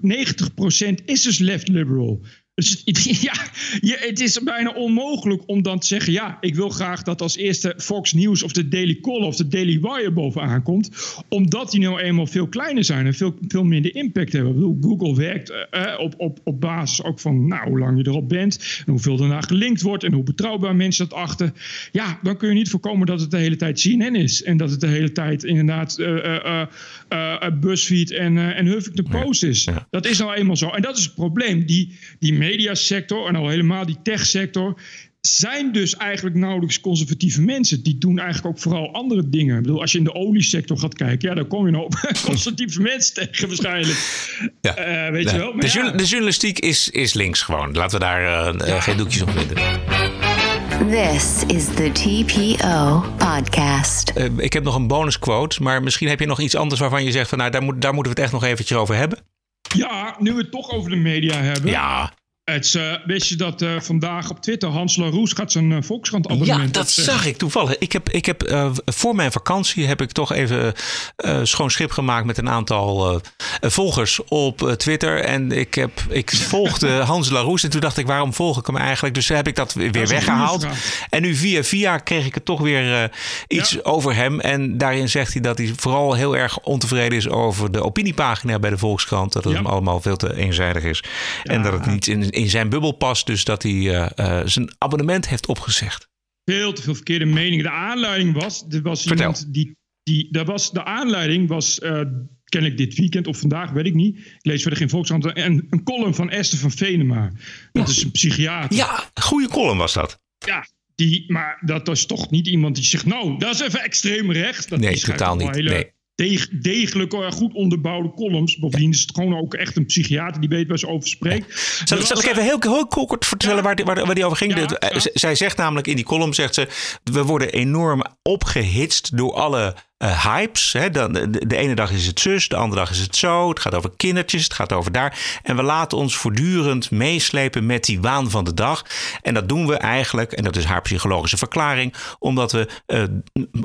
Speaker 1: 90% is dus left liberal. Dus ja, je, het is bijna onmogelijk om dan te zeggen: ja, ik wil graag dat als eerste Fox News of de Daily Caller of de Daily Wire bovenaan komt. Omdat die nou eenmaal veel kleiner zijn en veel, veel minder impact hebben. Ik bedoel, Google werkt uh, op, op, op basis ook van nou, hoe lang je erop bent en hoeveel daarna gelinkt wordt en hoe betrouwbaar mensen dat achten. Ja, dan kun je niet voorkomen dat het de hele tijd CNN is en dat het de hele tijd inderdaad uh, uh, BuzzFeed en, en Huffington Post is. Dat is nou eenmaal zo. En dat is het probleem. Die, die mediasector en al helemaal die techsector zijn dus eigenlijk nauwelijks conservatieve mensen. Die doen eigenlijk ook vooral andere dingen. Ik bedoel, als je in de oliesector gaat kijken, ja, dan kom je nog op conservatieve mensen tegen waarschijnlijk. Ja. Uh, weet ja. je wel.
Speaker 2: De, ja. de, journalistiek is, is links gewoon. Laten we daar uh, ja. geen doekjes op vinden.
Speaker 3: This is the TPO podcast.
Speaker 2: Uh, ik heb nog een bonusquote, maar misschien heb je nog iets anders waarvan je zegt van nou, daar, moet, daar moeten we het echt nog eventjes over hebben.
Speaker 1: Ja, nu we het toch over de media hebben.
Speaker 2: Ja.
Speaker 1: Het, uh, wist je dat uh, vandaag op Twitter Hans Laroes gaat zijn uh, Volkskrant abonnement
Speaker 2: Ja, dat zag ik toevallig. Ik heb, ik heb voor mijn vakantie heb ik toch even schoon schip gemaakt met een aantal volgers op Twitter. En ik, heb, ik volgde Hans Laroes en toen dacht ik, waarom volg ik hem eigenlijk? Dus heb ik dat weer dat weggehaald. En nu via via kreeg ik er toch weer iets ja. over hem. En daarin zegt hij dat hij vooral heel erg ontevreden is over de opiniepagina bij de Volkskrant. Dat het ja. hem allemaal veel te eenzijdig is. Ja. En dat het niet in in zijn bubbel past. Dus dat hij uh, uh, zijn abonnement heeft opgezegd.
Speaker 1: Veel te veel verkeerde meningen. De aanleiding was, er was
Speaker 2: Vertel.
Speaker 1: iemand die, die, dat was, de aanleiding was uh, kennelijk dit weekend of vandaag, weet ik niet. Ik lees verder geen Volkskrant. En een column van Esther van Venema. Dat is een psychiater.
Speaker 2: Ja, goede column was dat.
Speaker 1: Ja, die, maar dat is toch niet iemand die zegt, nou, dat is even extreem rechts. Dat
Speaker 2: Nee, totaal niet.
Speaker 1: Hele
Speaker 2: Nee.
Speaker 1: Deg- degelijke, eh, goed onderbouwde columns. Bovendien is het gewoon ook echt een psychiater die weet waar ze over spreekt.
Speaker 2: Zal, zal ik even heel, heel kort vertellen waar, die, waar, waar die over ging?
Speaker 1: Ja, ja.
Speaker 2: Zij zegt namelijk in die column, zegt ze, we worden enorm opgehitst door alle eh, hypes. Hè. Dan, de, de ene dag is het zus, de andere dag is het zo. Het gaat over kindertjes, het gaat over daar. En we laten ons voortdurend meeslepen met die waan van de dag. En dat doen we eigenlijk, en dat is haar psychologische verklaring, omdat we eh,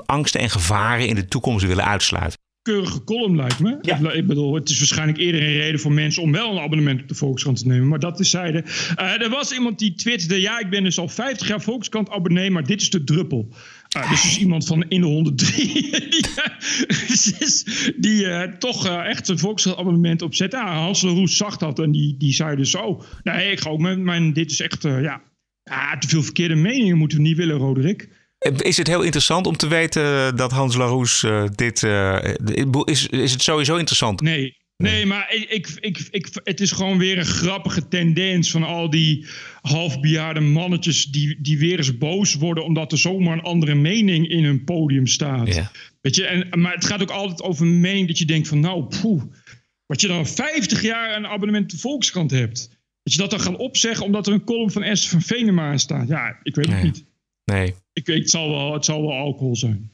Speaker 2: angsten en gevaren in de toekomst willen uitsluiten.
Speaker 1: Keurige column lijkt me. Ik- Ik bedoel, het is waarschijnlijk eerder een reden voor mensen om wel een abonnement op de Volkskrant te nemen. Maar dat is zijde. Eh, er was iemand die twitterde, ja, ik ben dus al 50 jaar Volkskrant abonnee, maar dit is de druppel. Uh, dus is iemand van in de 103 die, eh, die eh, toch eh, echt zijn Volkskrant abonnement opzet. Ja, Hans Leroes zag dat en die, die zei dus zo. Nee, ik ga ook met mijn, dit is echt, eh, ja, ja, te veel verkeerde meningen moeten we niet willen, Roderick.
Speaker 2: Is het heel interessant om te weten dat Hans Laroes eh, dit... eh, is, is het sowieso interessant?
Speaker 1: Nee, nee maar ik, ik, ik, ik, het is gewoon weer een grappige tendens van al die halfbejaarde mannetjes die, die weer eens boos worden omdat er zomaar een andere mening in hun podium staat. Weet je, en, maar het gaat ook altijd over een mening dat je denkt van nou, poeh, wat je dan 50 jaar een abonnement de Volkskrant hebt. Dat je dat dan gaat opzeggen omdat er een column van Esther van Venema staat. Ja, ik weet het
Speaker 2: Nee.
Speaker 1: niet.
Speaker 2: Nee.
Speaker 1: Ik weet, het zal wel, het zal wel alcohol zijn.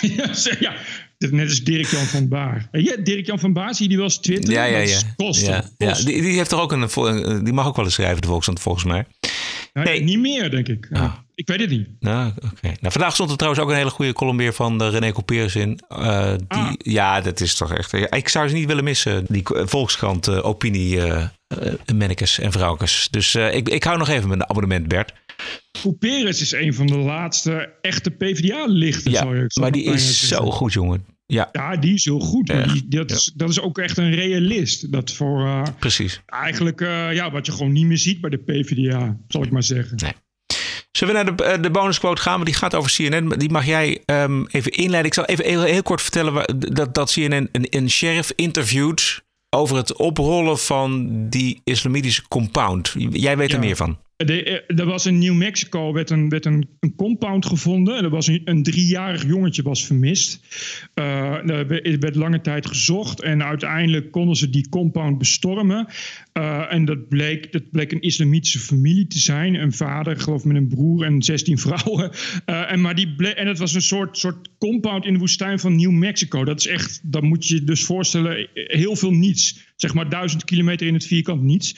Speaker 1: ja, ze- ja, net als Dirk-Jan van Baar. Eh, Ja, Dirk-Jan van Baar, zie je die wel eens twitteren?
Speaker 2: Ja, ja, ja.
Speaker 1: is kosten.
Speaker 2: ja, ja. Die, die heeft toch ook een, eh, die mag ook wel eens schrijven, de Volkskrant, volgens mij.
Speaker 1: Nee, Niet meer, denk ik. Ja, Ik weet het niet.
Speaker 2: Nou, oké. Nou, vandaag stond er trouwens ook een hele goede column weer van uh, René Couperus in. Eh, die,
Speaker 1: Ah.
Speaker 2: Ja, dat is toch echt... ja, ik zou ze niet willen missen, die eh, Volkskrant eh, opinie eh eh, mannekes en vrouwkes. Dus eh, ik, ik hou nog even een abonnement, Bert.
Speaker 1: Couperus is een van de laatste echte PvdA-lichten.
Speaker 2: Ja, maar die is
Speaker 1: zeggen.
Speaker 2: zo goed, jongen. Ja,
Speaker 1: Ja, die is heel goed. maar die, dat, is, dat is ook echt een realist. Dat voor eh,
Speaker 2: precies.
Speaker 1: eigenlijk eh, ja, wat je gewoon niet meer ziet bij de PvdA, zal ik maar zeggen.
Speaker 2: Zullen we naar de, eh, de bonusquote gaan? Want die gaat over CNN. Die mag jij ehm, even inleiden. Ik zal even heel, heel kort vertellen waar- dat, dat CNN een, een sheriff interviewt over het oprollen van die islamitische compound. Jij weet er meer van.
Speaker 1: Eh, er was in New Mexico werd een, werd een, een compound gevonden. En er was een, een driejarig jongetje was vermist. Eh, er werd- er lange tijd gezocht. En uiteindelijk konden ze die compound bestormen. Eh, en dat bleek, dat bleek een islamitische familie te zijn. Een vader, ik geloof met een broer en 16 vrouwen. En, maar die en het was een soort, soort compound in de woestijn van New Mexico. Dat is echt, dat moet je je dus voorstellen, heel veel niets. Zeg maar duizend kilometer in het vierkant niets.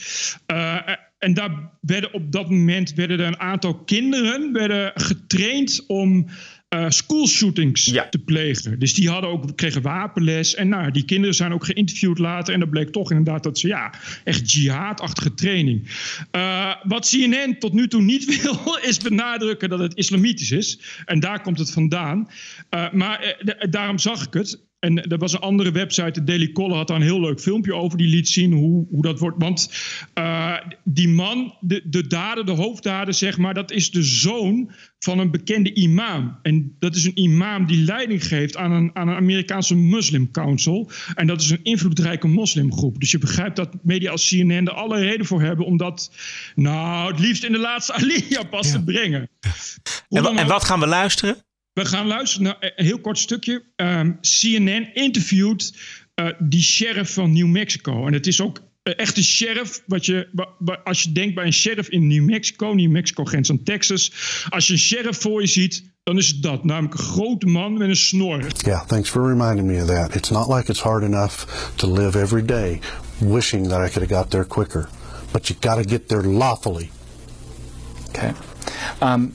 Speaker 1: En daar werden op dat moment werden er een aantal kinderen werden getraind om eh schoolshootings te plegen. Dus die hadden ook, kregen wapenles. En nou, die kinderen zijn ook geïnterviewd later. En dat bleek toch inderdaad dat ze ja, echt jihadachtige training. Eh, wat CNN tot nu toe niet wil, is benadrukken dat het islamitisch is. En daar komt het vandaan. Eh, maar da- daarom zag ik het. En er was een andere website, de Daily Caller, had daar een heel leuk filmpje over. Die liet zien hoe, hoe dat wordt. Want eh, die man, de, de dader, de hoofddader, zeg maar, dat is de zoon van een bekende imam. En dat is een imam die leiding geeft aan een, aan een Amerikaanse Muslim Council. En dat is een invloedrijke moslimgroep. Dus je begrijpt dat media als CNN er alle reden voor hebben om dat, nou, het liefst in de laatste alinea pas te brengen.
Speaker 2: En, en wat gaan we luisteren?
Speaker 1: We gaan luisteren naar een heel kort stukje. Ehm, CNN interviewt eh, die sheriff van New Mexico. En het is ook eh, echt een sheriff. Wat je, als je denkt bij een sheriff in New Mexico, New Mexico grens aan Texas. Als je een sheriff voor je ziet, dan is het dat. Namelijk een grote man met een snor.
Speaker 18: Yeah, thanks for reminding me of that. It's not like it's hard enough to live every day wishing that I could have got there quicker. But you got to get there lawfully.
Speaker 19: Okay. Um,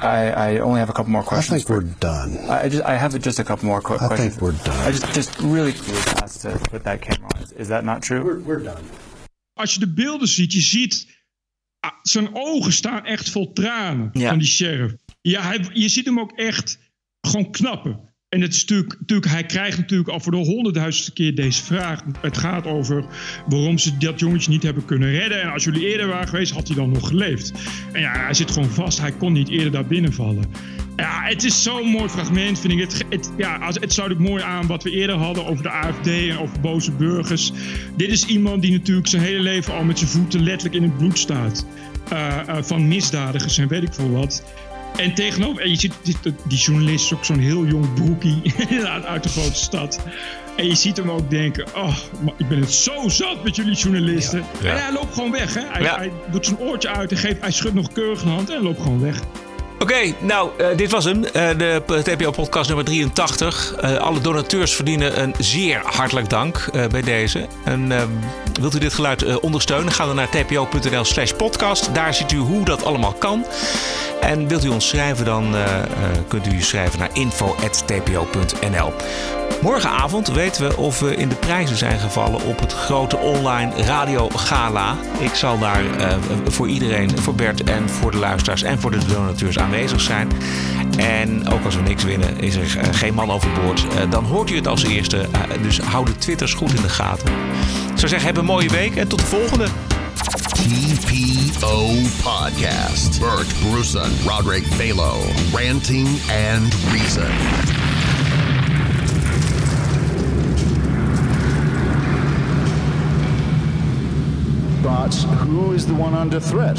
Speaker 19: I, I only have a couple more
Speaker 18: I
Speaker 19: questions.
Speaker 18: think we're done.
Speaker 19: I I just I have just a couple more quick
Speaker 18: I
Speaker 19: questions.
Speaker 18: think we're done.
Speaker 19: I just just really quickly asked to put that camera on. Is, is that not true?
Speaker 18: We're, we're done.
Speaker 1: Als je de beelden ziet, je ziet... ah, zijn ogen staan echt vol tranen
Speaker 19: Ja.
Speaker 1: van die sheriff. Ja, hij, je ziet hem ook echt gewoon knappen. En het is natuurlijk, hij krijgt natuurlijk al voor de honderdduizendste keer deze vraag. Het gaat over waarom ze dat jongetje niet hebben kunnen redden. En als jullie eerder waren geweest, had hij dan nog geleefd. En ja, hij zit gewoon vast. Hij kon niet eerder daar binnenvallen. Ja, het is zo'n mooi fragment, vind ik. Het, het, ja, het sluit ook mooi aan wat we eerder hadden over de AFD en over boze burgers. Dit is iemand die natuurlijk zijn hele leven al met zijn voeten letterlijk in het bloed staat. Uh, uh, van misdadigers en weet ik veel wat. En tegenover, en je ziet die journalist ook zo'n heel jong broekie uit de grote stad. En je ziet hem ook denken: Oh, ik ben het zo zat met jullie journalisten. Ja. En hij loopt gewoon weg. Hè? Hij, hij, doet zijn oortje uit en geeft, hij schudt nog keurig een hand en loopt gewoon weg.
Speaker 2: Oké, nou, uh, dit was hem. Uh, de TPO-podcast nummer 83. Uh, alle donateurs verdienen een zeer hartelijk dank bij deze. En ehm, wilt u dit geluid ondersteunen? Ga dan naar tpo.nl slash podcast. Daar ziet u hoe dat allemaal kan. En wilt u ons schrijven, dan kunt u schrijven naar info.tpo.nl. Morgenavond weten we of we in de prijzen zijn gevallen op het grote online radio gala. Ik zal daar uh, voor iedereen, voor Bert en voor de luisteraars en voor de donateurs aanwezig zijn. En ook als we niks winnen, is er uh, geen man overboord. Uh, dan hoort u het als eerste. dus hou de twitters goed in de gaten. Ik zou zeggen, heb een mooie week en tot de volgende.
Speaker 5: TPO Podcast. Bert Brussen, Roderick Balo. Ranting and Reason.
Speaker 20: But who is the one under threat?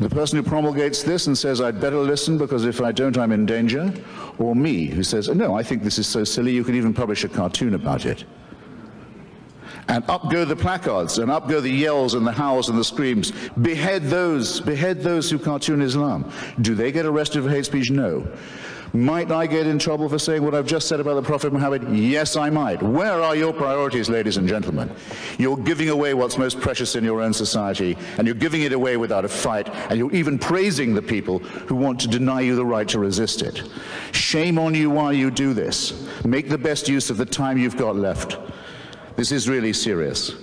Speaker 20: The person who promulgates this and says, I'd better listen because if I don't, I'm in danger? Or me, who says, no, I think this is so silly, you can even publish a cartoon about it. And up go the placards, and up go the yells and the howls and the screams. Behead those, behead those who cartoon Islam. Do they get arrested for hate speech? No. Might I get in trouble for saying what I've just said about the Prophet Muhammad? Yes, I might. Where are your priorities, ladies and gentlemen? You're giving away what's most precious in your own society, and you're giving it away without a fight, and you're even praising the people who want to deny you the right to resist it. Shame on you while you do this. Make the best use of the time you've got left. This is really serious.